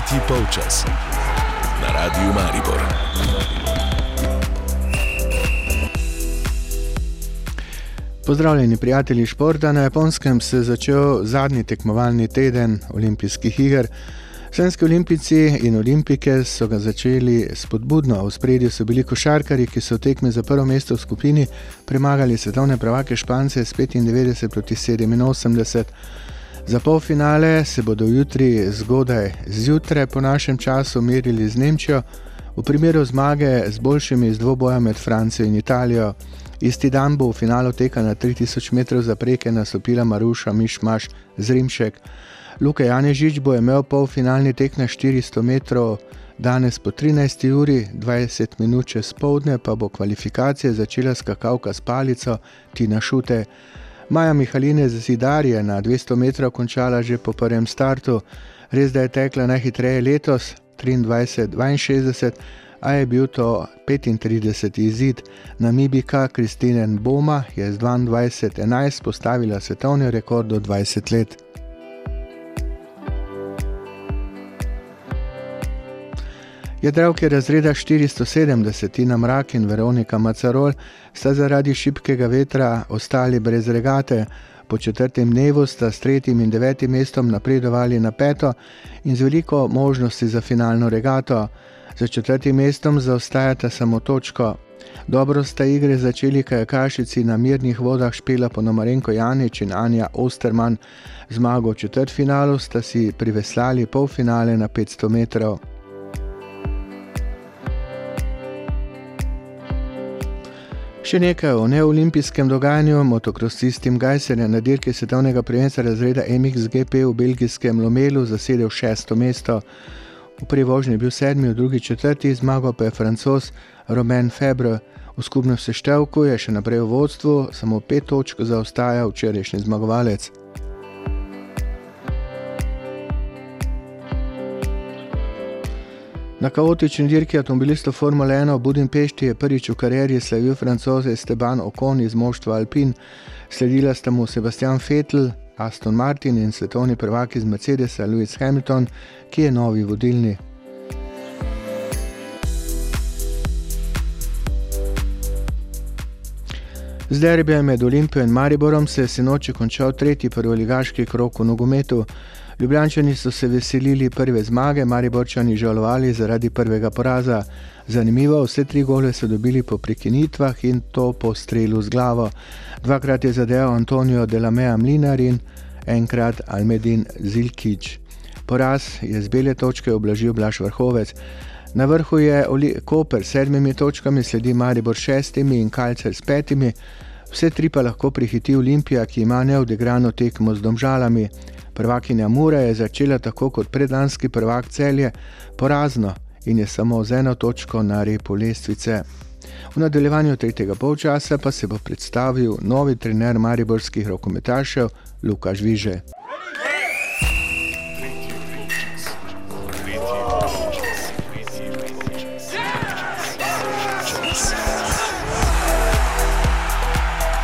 Tretji polčas na Radiu Maribor. Pozdravljeni, prijatelji športa. Na japonskem se je začel zadnji tekmovalni teden olimpijskih iger. Slovenski olimpijci in olimpike so ga začeli spodbudno. V spredju so bili košarkari, ki so v tekmi za prvo mesto v skupini premagali svetovne prvake Špance s 95 proti 87. Za polfinale se bodo jutri zgodaj zjutraj po našem času merili z Nemčijo, v primeru zmage z boljšimi z dvoboja med Francijo in Italijo. Isti dan bo v finalu teka na 3000 metrov zapreke nastopila Maruša Mišmaš z Rimšek. Luka Janežič bo imel polfinalni tek na 400 metrov, danes po 13. uri, 20 minut čez povdne pa bo kvalifikacije začela skakavka s palico Tina Šute. Maja Mihaline z Zidarje na 200 metrov končala že po prvem startu, res da je tekla najhitreje letos 23-62, a je bil to 35. izid. Namibika Kristinen Boma je z 22-11 postavila svetovni rekord do 20 let. Jadravke razreda 470, Tina Mrak in Veronika Macarol, sta zaradi šibkega vetra ostali brez regate. Po četrtem dnevu sta s tretjim in devetim mestom napredovali na peto in z veliko možnosti za finalno regato. Za četrtim mestom zaostajata samo točko. Dobro sta igre začeli kajakašici na mirnih vodah Špela Ponomarenko Janič in Anja Osterman. Zmago v četrtfinalu sta si priveslali polfinale na 500 metrov. Še nekaj o neolimpijskem dogajanju. Motokrosist Tim Gajser je na dirki svetovnega prvenstva razreda MXGP v belgijskem Lomelu zasedel šesto mesto. V prvi vožnji je bil sedmi, v drugi četrti, zmagal pa je francos Romain Febre. V skupnem seštevku je še naprej v vodstvu, samo pet točk zaostaja včerajšnji zmagovalec. Na kaotični dirki avtomobilistov Formule 1 v Budimpešti je prvič v karieri slavil francoz Esteban Ocon iz moštva Alpin, sledila sta mu Sebastian Vettel, Aston Martin in svetovni prvak iz Mercedesa Lewis Hamilton, ki je novi vodilni. Z derbijem med Olimpijo in Mariborom se je sinoči končal tretji prvoligaški krok v nogometu. Ljubljančani so se veselili prve zmage, Mariborčani žalovali zaradi prvega poraza. Zanimivo, vse tri gole so dobili po prekinitvah in to po strelu z glavo. Dvakrat je zadeval Antonijo Delamea Mlinar in enkrat Almedin Zilkič. Poraz je z bele točke oblažil Blaž Vrhovec. Na vrhu je Koper s sedmimi točkami, sledi Maribor s šestimi in Kalcer s petimi. Vse tri pa lahko prihiti Olimpija, ki ima neodigrano tekmo z domžalami. Prvakinja Mura je začela tako kot predlanski prvak celje, porazno in je samo z eno točko na repu lestvice. V nadaljevanju tretjega polčasa pa se bo predstavil novi trener mariborskih rokometašev Lukaš Viže.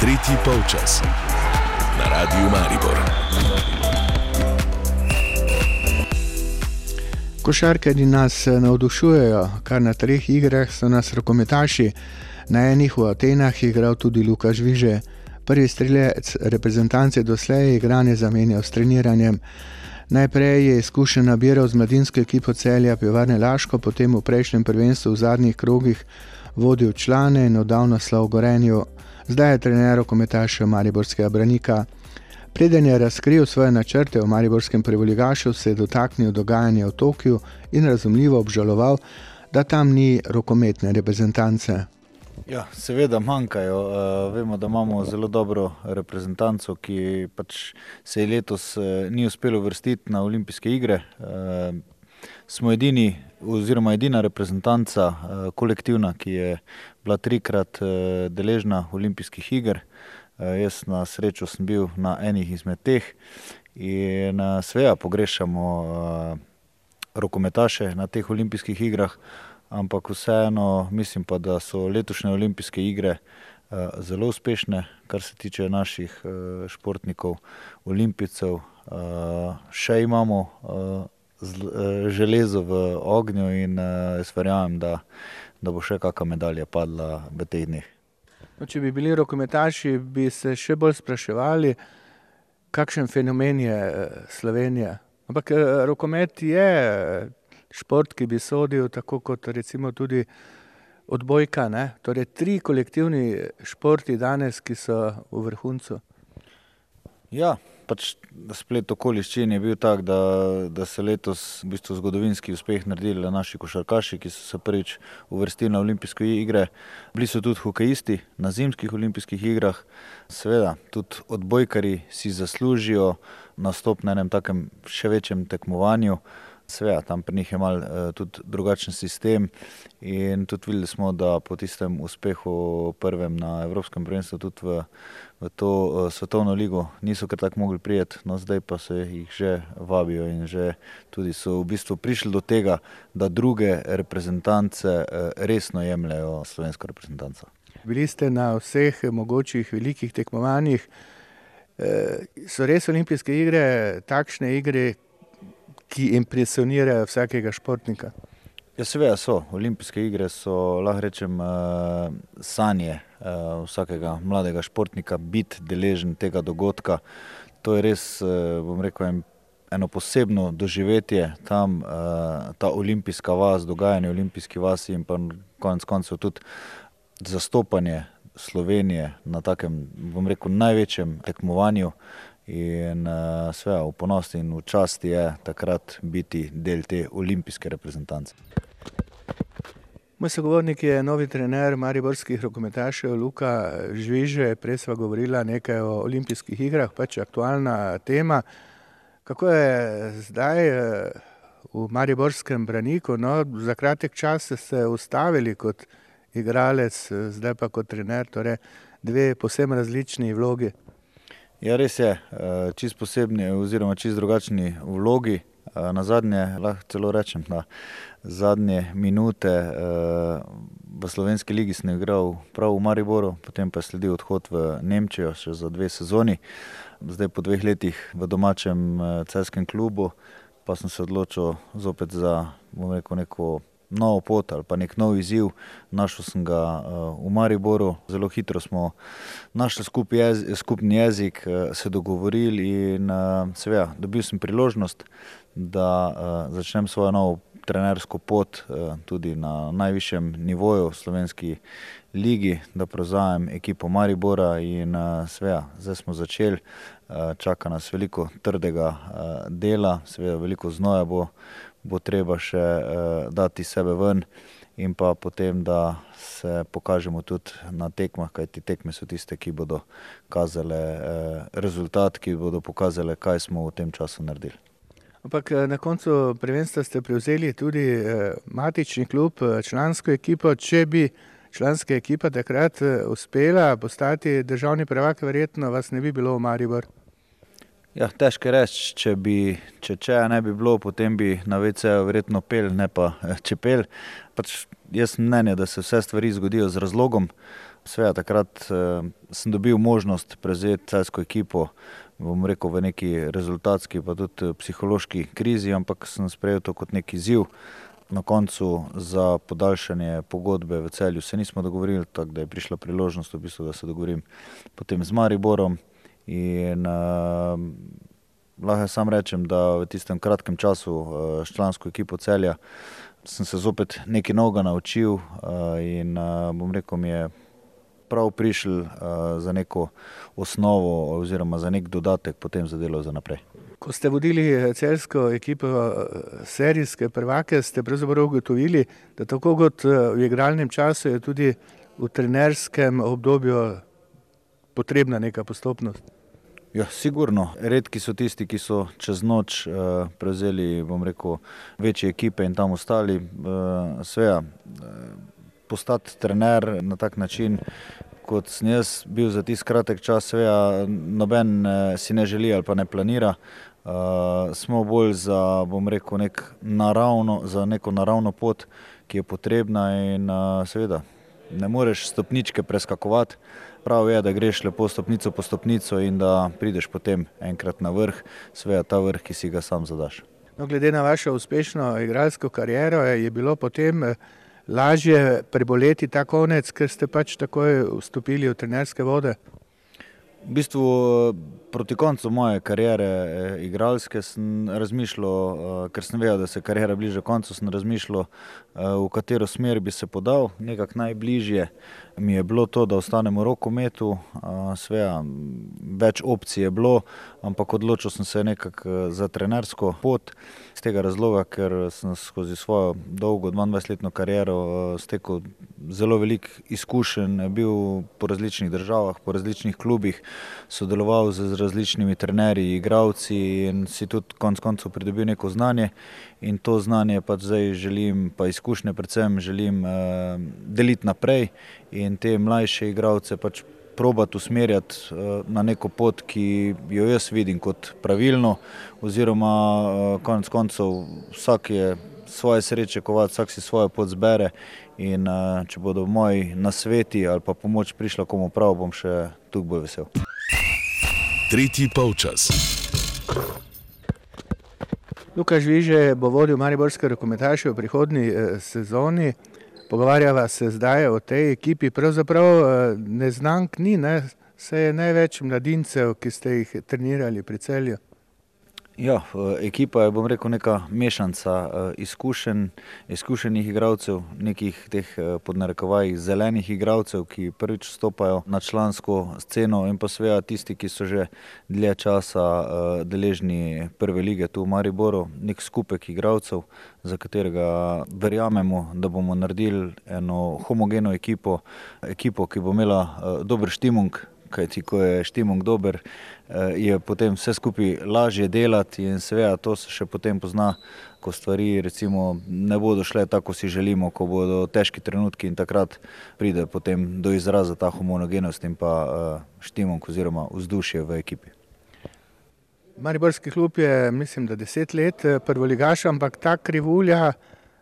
Tretji polčas na Radiu Maribor. Košarkari nas navdušujejo, kar na treh igrah so nas rokometaši. Na enih v Atenah je igral tudi Lukaš Viže. Prvi strelec reprezentance doslej je igranje zamenjal s treniranjem. Najprej je izkušen nabiral z mladinsko ekipo celja Pivarne Laško, potem v prejšnjem prvenstvu v zadnjih krogih vodil člane in oddal naslov Gorenju. Zdaj je trener rokometaša Mariborskega branika. Preden je razkril svoje načrte v Mariborskem prevoligašu, se je dotaknil dogajanja v Tokiu in razumljivo obžaloval, da tam ni rokometne reprezentance. Ja, seveda manjkajo. Uh, vemo, da imamo zelo dobro reprezentanco, ki pač se je letos uh, ni uspelo vrstiti na olimpijske igre. Uh, smo edini, oziroma edina reprezentanca, kolektivna, ki je bila trikrat deležna olimpijskih iger. Uh, jaz na srečo sem bil na enih izmed teh in uh, sveja pogrešamo uh, rokometaše na teh olimpijskih igrah ampak vseeno mislim pa, da so letošnje olimpijske igre zelo uspešne, kar se tiče naših športnikov, olimpijcev. Še imamo železo v ognju in jaz verjamem, da, da bo še kakšna medalja padla v teh dneh. No, če bi bili rokometaši, bi se še bolj spraševali, kakšen fenomen je Slovenija. Ampak rokomet je šport, ki bi sodil tako kot recimo tudi odbojka, ne. Torej tri kolektivni športi danes, ki so v vrhuncu. Ja, pač splet okoliščin je bil tak, da, da so letos v bistvu zgodovinski uspeh naredili naši košarkaši, ki so se prvič uvrstili na olimpijske igre. Bili so tudi hokejisti na zimskih olimpijskih igrah. Seveda tudi odbojkarji si zaslužijo nastop na enem takem še večjem tekmovanju. Seveda tam pri njih je malo tudi drugačen sistem in tudi videli smo, da po tistem uspehu prvem na evropskem prvenstvu tudi v, v to svetovno ligo niso kar tako mogli priti, no, zdaj pa se jih že vabijo in že tudi so v bistvu prišli do tega, da druge reprezentance resno jemljejo slovensko reprezentanco. Bili ste na vseh mogočih velikih tekmovanjih. So res olimpijske igre takšne igre, ki impresionirajo vsakega športnika? Ja, seveda so. Olimpijske igre so, lahko rečem, sanje vsakega mladega športnika, biti deležen tega dogodka. To je res, bom rekel, eno posebno doživetje tam, ta olimpijska vas, dogajanje v olimpijski vasi in pa konec koncev tudi zastopanje Slovenije na takem, bom rekel, največjem tekmovanju. In seveda v ponos in v čast je takrat biti del te olimpijske reprezentance. Moj sogovornik je novi trener mariborskih rokometašev, Luka Žvižej. Prej sva govorila nekaj o olimpijskih igrah, pač aktualna tema. Kako je zdaj v mariborskem Braniku, no, za kratek čas ste se ustavili kot igralec, zdaj pa kot trener, torej dve povsem različni vlogi. Ja, res je. čisto posebni oziroma čisto drugačni vlogi. nazadnje lahko celo rečem, da zadnje minute v slovenski ligi sem igral prav v Mariboru, potem pa je sledil odhod v Nemčijo še za dve sezoni. Zdaj po dveh letih v domačem celjskem klubu pa sem se odločil zopet za, rekel, neko novo pot ali pa neki nov izziv. Našel sem ga v Mariboru, zelo hitro smo našli skupni jezik, se dogovorili in seveda dobil sem priložnost, da začnem svojo novo trenersko pot tudi na najvišjem nivoju v slovenski ligi, da prevzamem ekipo Maribora in seveda zdaj smo začeli. čaka nas veliko trdega dela, seveda veliko znoja bo, bo treba še dati iz sebe ven. In pa potem, da se pokažemo tudi na tekmah, kajti tekme so tiste, ki bodo kazale rezultat, ki bodo pokazale, kaj smo v tem času naredili. Ampak na koncu prvenstva ste prevzeli tudi matični klub, člansko ekipo. Če bi članska ekipa takrat uspela postati državni prvak, verjetno vas ne bi bilo v Mariboru. Ja, težko je reči, če bi, če Čeja ne bi bilo, potem bi na veceju verjetno peli, ne pa čepeli. Pač jaz sem mnenja, da se vse stvari zgodijo z razlogom. Seveda takrat sem dobil možnost prevzeti celjsko ekipo, bom rekel, v neki rezultatski pa tudi psihološki krizi, ampak sem sprejel to kot neki izziv. Na koncu za podaljšanje pogodbe v Celju se nismo dogovorili, tako da je prišla priložnost v bistvu, da se dogovorim potem z Mariborom. In lahko samo rečem, da v tistem kratkem času s člansko ekipo Celja sem se zopet nekaj novega naučil in bom rekel, mi je prav prišlo za neko osnovo oziroma za neki dodatek potem za delo za naprej. Ko ste vodili celjsko ekipo serijske prvake, ste pravzaprav ugotovili, da tako kot v igralnem času je tudi v trenerskem obdobju potrebna neka postopnost. Ja, sigurno. Redki so tisti, ki so čez noč prevzeli, bom rekel, večje ekipe in tam ostali. seveda postati trener na tak način, kot sem jaz bil za tisti kratek čas, seveda noben si ne želi ali pa ne planira. smo bolj za, bom rekel, neki naravno, za neko naravno pot, ki je potrebna, in seveda ne moreš stopničke preskakovati. Prav je, da greš lepo stopnico po stopnico in da prideš potem enkrat na vrh. Seveda ta vrh, ki si ga sam zadaš. No, glede na vašo uspešno igralsko kariero, je bilo potem eh, lažje preboleti ta konec, ker ste pač takoj vstopili v trenerske vode? V bistvu proti koncu moje kariere, eh, igralske, sem razmišljal, eh, ker sem vedel, da se kariera bliža koncu, sem razmišljal, eh, v katero smer bi se podal. Nekako najbližje mi je bilo to, da ostanem v rokometu. Sveja, več opcij je bilo, ampak odločil sem se nekako za trenersko pot. Z tega razloga, ker sem skozi svojo dolgo 22-letno kariero stekel zelo veliko izkušenj, bil po različnih državah, po različnih klubih, sodeloval z različnimi trenerji, igravci in si tudi konec koncev pridobil neko znanje. In to znanje pa zdaj želim, pa izkušnje predvsem želim uh, deliti naprej in te mlajše igravce pač probati usmerjati uh, na neko pot, ki jo jaz vidim kot pravilno, oziroma uh, konec koncev vsak je svoje sreče, kovat, vsak si svojo pot zbere in uh, če bodo moji nasveti ali pa pomoč prišla komu prav, bom še tukaj bolj vesel tretji polčas. Lukaš Viže bo vodil Mariborske rokometaše v prihodnji eh, sezoni. Pogovarjava se zdaj o tej ekipi. Pravzaprav eh, neznank ni, ne? se je največ mladincev, ki ste jih trenirali pri celju. Ja, ekipa je, bom rekel, neka mešanca eh, izkušen, izkušenih igralcev, nekih teh eh, podnarekovajih zelenih igralcev, ki prvič stopajo na člansko sceno in pa sveja tisti, ki so že dlje časa eh, deležni prve lige tu v Mariboru, nek skupek igralcev, za katerega verjamemo, da bomo naredili eno homogeno ekipo, ekipo, ki bo imela dober štimung, kajti ko je štimung dober, eh, je potem vse skupaj lažje delati in seveda to se še potem pozna, ko stvari recimo ne bodo šle tako, kot si želimo, ko bodo težki trenutki in takrat pride potem do izraza ta homogenost in pa eh, štimung oziroma vzdušje v ekipi. Mariborski klub je, mislim, da deset let eh, prvoligaš, ampak ta krivulja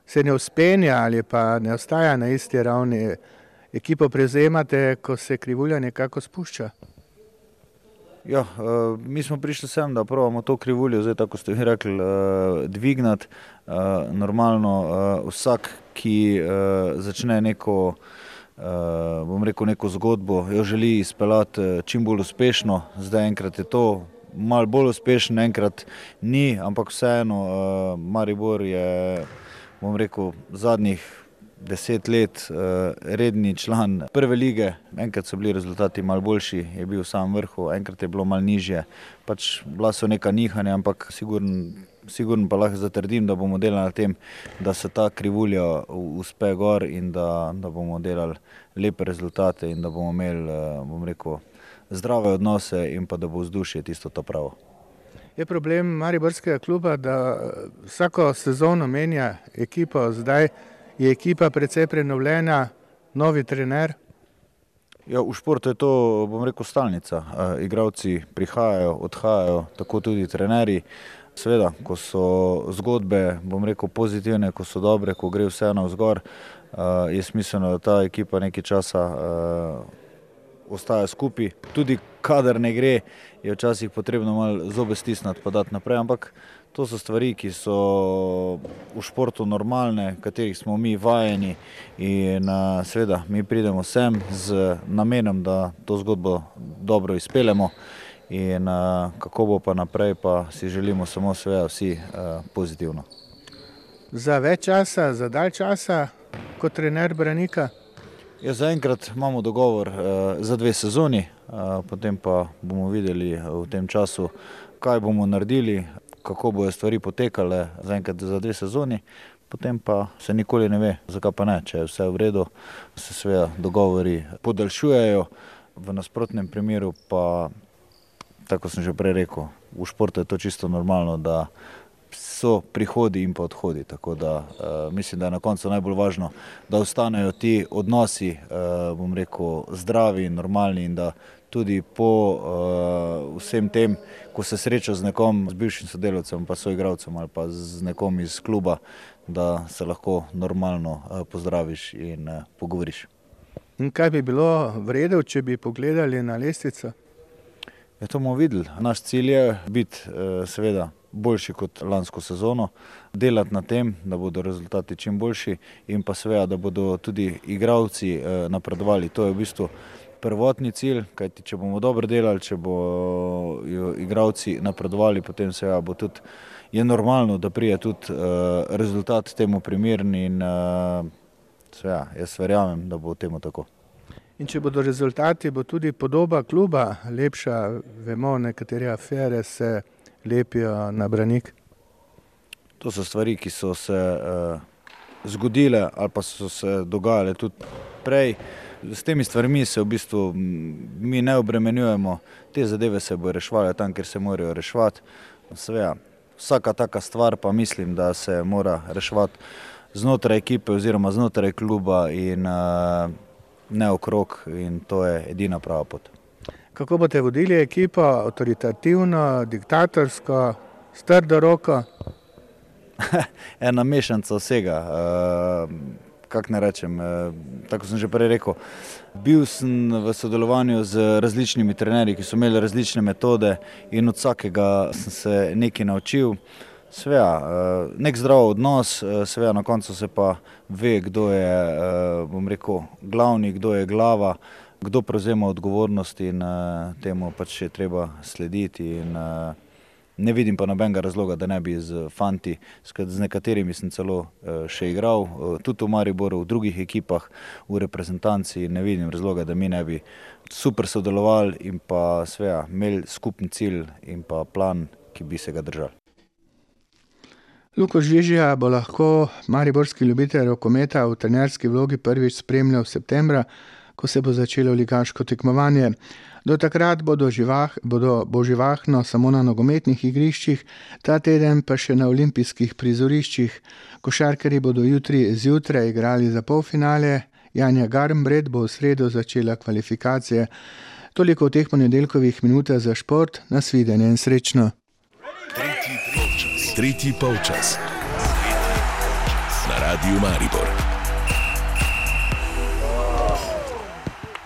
se ne uspenja ali pa ne ostaja na isti ravni ekipo prevzemate, ko se krivulja nekako spušča? Ja, uh, mi smo prišli sem, da pravimo to krivuljo, zdaj tako ste vi rekli, uh, dvignati. Uh, normalno, uh, vsak, ki uh, začne neko, uh, bom rekel, neko zgodbo, jo želi izpeljati uh, čim bolj uspešno. Zdaj enkrat je to malo bolj uspešno, enkrat ni, ampak vseeno, uh, Maribor je, bom rekel, zadnjih deset let uh, redni član prve lige. Enkrat so bili rezultati malo boljši, je bil v samem vrhu, enkrat je bilo malo nižje. Pač bila so neka nihanja, ampak sigurno. Sigurno pa lahko zatrdim, da bomo delali na tem, da se ta krivulja uspe gor in da, da bomo delali lepe rezultate in da bomo imeli, eh, bom rekel, zdrave odnose in pa da bo vzdušje tisto to pravo. Je problem Mariborskega kluba, da eh, vsako sezono menja ekipo zdaj je ekipa precej prenovljena, novi trener. Ja, v športu je to, bom rekel, stalnica. E, igravci prihajajo, odhajajo, tako tudi trenerji. Sveda, ko so zgodbe, bom rekel, pozitivne, ko so dobre, ko gre vse na vzgor, e, je smiselno, da ta ekipa nekaj časa e, ostaja skupaj. Tudi kadar ne gre, je včasih potrebno malo zobe stisniti, pa dati naprej. Ampak To so stvari, ki so v športu normalne, katerih smo mi vajeni in seveda mi pridemo sem z namenom, da to zgodbo dobro izpeljemo in kako bo pa naprej, pa si želimo samo seveda vsi pozitivno. Za več časa, za dalj časa kot trener Branika? Ja, zaenkrat imamo dogovor za dve sezoni, potem pa bomo videli v tem času, kaj bomo naredili kako bodo stvari potekale zaenkrat za dve sezoni, potem pa se nikoli ne ve, zakaj pa ne. Če je vse v redu, se seveda dogovori podaljšujejo, v nasprotnem primeru pa, tako sem že prej rekel, v športu je to čisto normalno, da so prihodi in pa odhodi. Tako da uh, mislim, da je na koncu najbolj važno, da ostanejo ti odnosi, uh, bom rekel, zdravi in normalni in da tudi po uh, vsem tem, ko se sreča z nekom, z bivšim sodelavcem, pa so igravcem ali pa z nekom iz kluba, da se lahko normalno uh, pozdraviš in uh, pogovoriš. In kaj bi bilo vredno, če bi pogledali na lestvico? Je ja, to bomo videli. Naš cilj je biti, seveda, boljši kot lansko sezono, delati na tem, da bodo rezultati čim boljši in pa seveda, da bodo tudi igravci napredovali. To je v bistvu prvotni cilj, kajti če bomo dobro delali, če bodo igravci napredovali, potem seveda bo tudi je normalno, da prije tudi rezultat temu primerni in seveda, jaz verjamem, da bo temu tako. In če bodo rezultati, bo tudi podoba kluba lepša, vemo, nekatere afere se lepijo na branik. To so stvari, ki so se uh, zgodile ali pa so se dogajale tudi prej. S temi stvarmi se v bistvu mi ne obremenjujemo, te zadeve se bodo reševale tam, kjer se morajo reševati. Seveda, vsaka taka stvar pa mislim, da se mora reševati znotraj ekipe oziroma znotraj kluba in uh, ne okrog in to je edina prava pot. Kako boste vodili ekipo, avtoritativno, diktatorsko, s trdo roko? Ena mešanica vsega. Uh, Kako ne rečem, tako sem že prej rekel. Bil sem v sodelovanju z različnimi trenerji, ki so imeli različne metode, in od vsakega sem se nekaj naučil. Sveja, eh, nek zdrav odnos, eh, sveja na koncu se pa ve, kdo je, eh, bom rekel, glavni, kdo je glava, kdo prevzema odgovornost in temu pač je treba slediti. In, ne vidim pa nobenega razloga, da ne bi z fanti, z nekaterimi sem celo še igral, tudi v Mariboru, v drugih ekipah, v reprezentanci, ne vidim razloga, da mi ne bi super sodelovali in pa sveja, imeli skupni cilj in pa plan, ki bi se ga držali. Luko Žižija bo lahko mariborski ljubitelj rokometa v trenerski vlogi prvič spremljal septembra, ko se bo začelo ligaško tekmovanje. Do takrat bodo, živah, bodo bo živahno samo na nogometnih igriščih, ta teden pa še na olimpijskih prizoriščih. Košarkari bodo jutri zjutraj igrali za polfinale, Janja Garmbred bo v sredo začela kvalifikacije. Toliko v teh ponedeljkovih minutah za šport, nasvidenje in srečno. Tretji polčas. Na radiju Maribor.